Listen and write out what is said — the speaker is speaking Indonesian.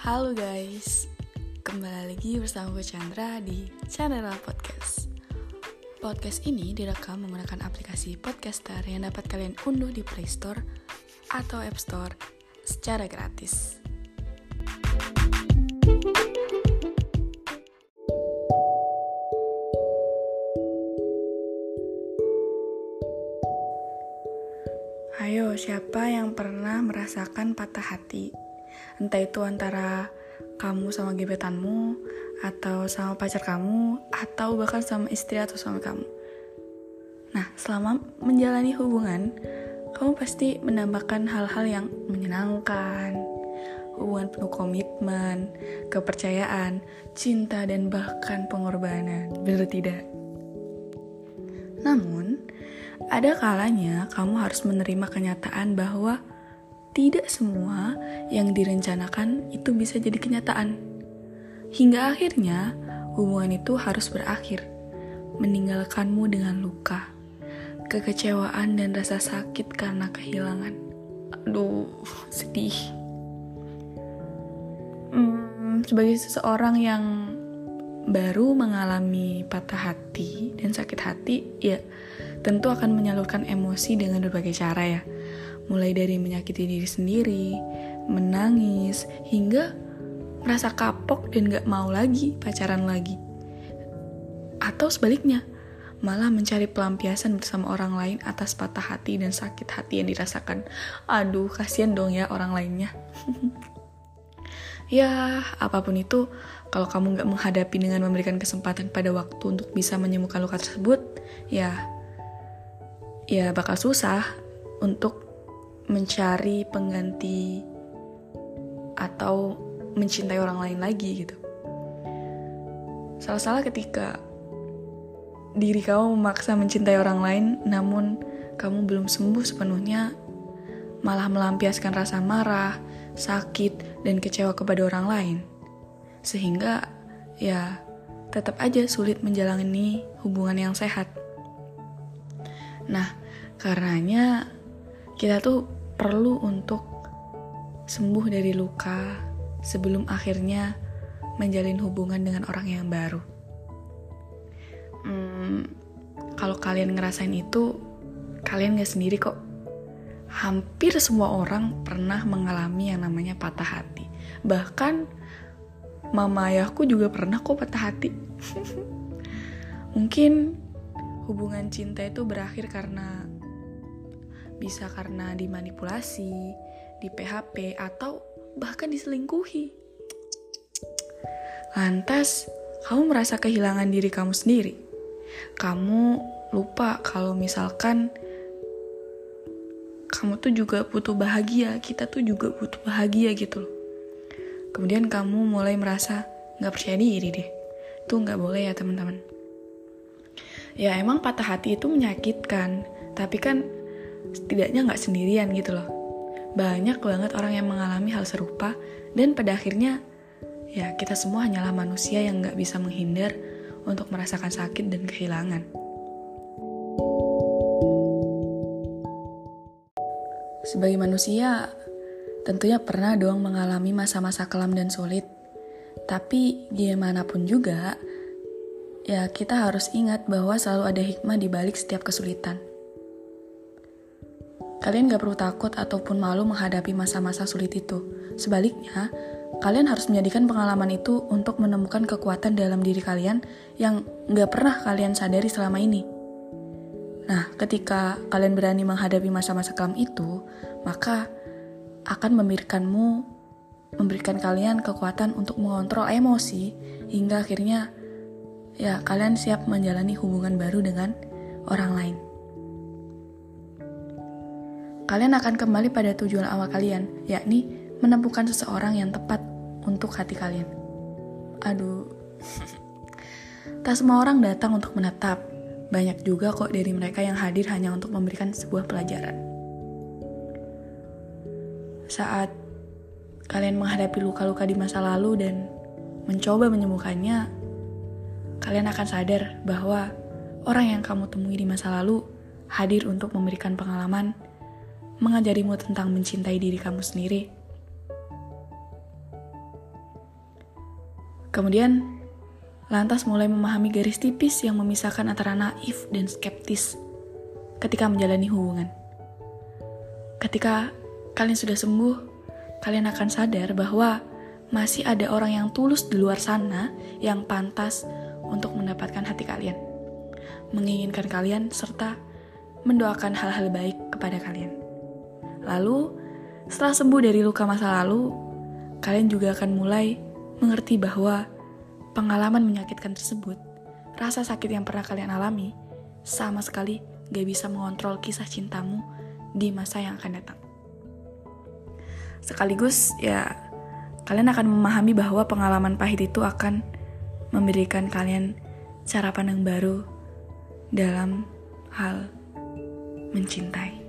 Halo guys, kembali lagi bersama gue Chandra di channel Podcast. Podcast ini direkam menggunakan aplikasi Podcaster yang dapat kalian unduh di Play Store atau App Store secara gratis. Ayo, siapa yang pernah merasakan patah hati? Entah itu antara kamu sama gebetanmu, atau sama pacar kamu, atau bahkan sama istri atau sama kamu. Nah, selama menjalani hubungan, kamu pasti menambahkan hal-hal yang menyenangkan, hubungan penuh komitmen, kepercayaan, cinta, dan bahkan pengorbanan. Benar tidak? Namun, ada kalanya kamu harus menerima kenyataan bahwa tidak semua yang direncanakan itu bisa jadi kenyataan. Hingga akhirnya hubungan itu harus berakhir, meninggalkanmu dengan luka, kekecewaan dan rasa sakit karena kehilangan. Aduh, sedih. Hmm, sebagai seseorang yang baru mengalami patah hati dan sakit hati, ya tentu akan menyalurkan emosi dengan berbagai cara ya. Mulai dari menyakiti diri sendiri, menangis, hingga merasa kapok dan gak mau lagi pacaran lagi. Atau sebaliknya, malah mencari pelampiasan bersama orang lain atas patah hati dan sakit hati yang dirasakan. Aduh, kasihan dong ya orang lainnya. ya, apa pun itu, kalau kamu gak menghadapi dengan memberikan kesempatan pada waktu untuk bisa menyembuhkan luka tersebut, ya ya bakal susah untuk mencari pengganti atau mencintai orang lain lagi gitu. Salah-salah ketika diri kamu memaksa mencintai orang lain namun kamu belum sembuh sepenuhnya malah melampiaskan rasa marah, sakit, dan kecewa kepada orang lain. Sehingga ya tetap aja sulit menjalani hubungan yang sehat. Nah, Karenanya kita tuh perlu untuk sembuh dari luka sebelum akhirnya menjalin hubungan dengan orang yang baru. Hmm, kalau kalian ngerasain itu, kalian gak sendiri kok. Hampir semua orang pernah mengalami yang namanya patah hati. Bahkan mama ayahku juga pernah kok patah hati. Mungkin hubungan cinta itu berakhir karena bisa karena dimanipulasi, di PHP, atau bahkan diselingkuhi. Lantas, kamu merasa kehilangan diri kamu sendiri. Kamu lupa kalau misalkan kamu tuh juga butuh bahagia, kita tuh juga butuh bahagia gitu loh. Kemudian kamu mulai merasa gak percaya diri deh. Itu gak boleh ya teman-teman. Ya emang patah hati itu menyakitkan, tapi kan setidaknya nggak sendirian gitu loh. Banyak banget orang yang mengalami hal serupa dan pada akhirnya ya kita semua hanyalah manusia yang nggak bisa menghindar untuk merasakan sakit dan kehilangan. Sebagai manusia, tentunya pernah dong mengalami masa-masa kelam dan sulit. Tapi gimana pun juga, ya kita harus ingat bahwa selalu ada hikmah di balik setiap kesulitan. Kalian gak perlu takut ataupun malu menghadapi masa-masa sulit itu. Sebaliknya, kalian harus menjadikan pengalaman itu untuk menemukan kekuatan dalam diri kalian yang gak pernah kalian sadari selama ini. Nah, ketika kalian berani menghadapi masa-masa kelam itu, maka akan memberikanmu, memberikan kalian kekuatan untuk mengontrol emosi hingga akhirnya ya kalian siap menjalani hubungan baru dengan orang lain kalian akan kembali pada tujuan awal kalian, yakni menemukan seseorang yang tepat untuk hati kalian. Aduh, tak semua orang datang untuk menetap. Banyak juga kok dari mereka yang hadir hanya untuk memberikan sebuah pelajaran. Saat kalian menghadapi luka-luka di masa lalu dan mencoba menyembuhkannya, kalian akan sadar bahwa orang yang kamu temui di masa lalu hadir untuk memberikan pengalaman mengajarimu tentang mencintai diri kamu sendiri. Kemudian, lantas mulai memahami garis tipis yang memisahkan antara naif dan skeptis ketika menjalani hubungan. Ketika kalian sudah sembuh, kalian akan sadar bahwa masih ada orang yang tulus di luar sana yang pantas untuk mendapatkan hati kalian, menginginkan kalian, serta mendoakan hal-hal baik kepada kalian. Lalu, setelah sembuh dari luka masa lalu, kalian juga akan mulai mengerti bahwa pengalaman menyakitkan tersebut, rasa sakit yang pernah kalian alami, sama sekali gak bisa mengontrol kisah cintamu di masa yang akan datang. Sekaligus, ya, kalian akan memahami bahwa pengalaman pahit itu akan memberikan kalian cara pandang baru dalam hal mencintai.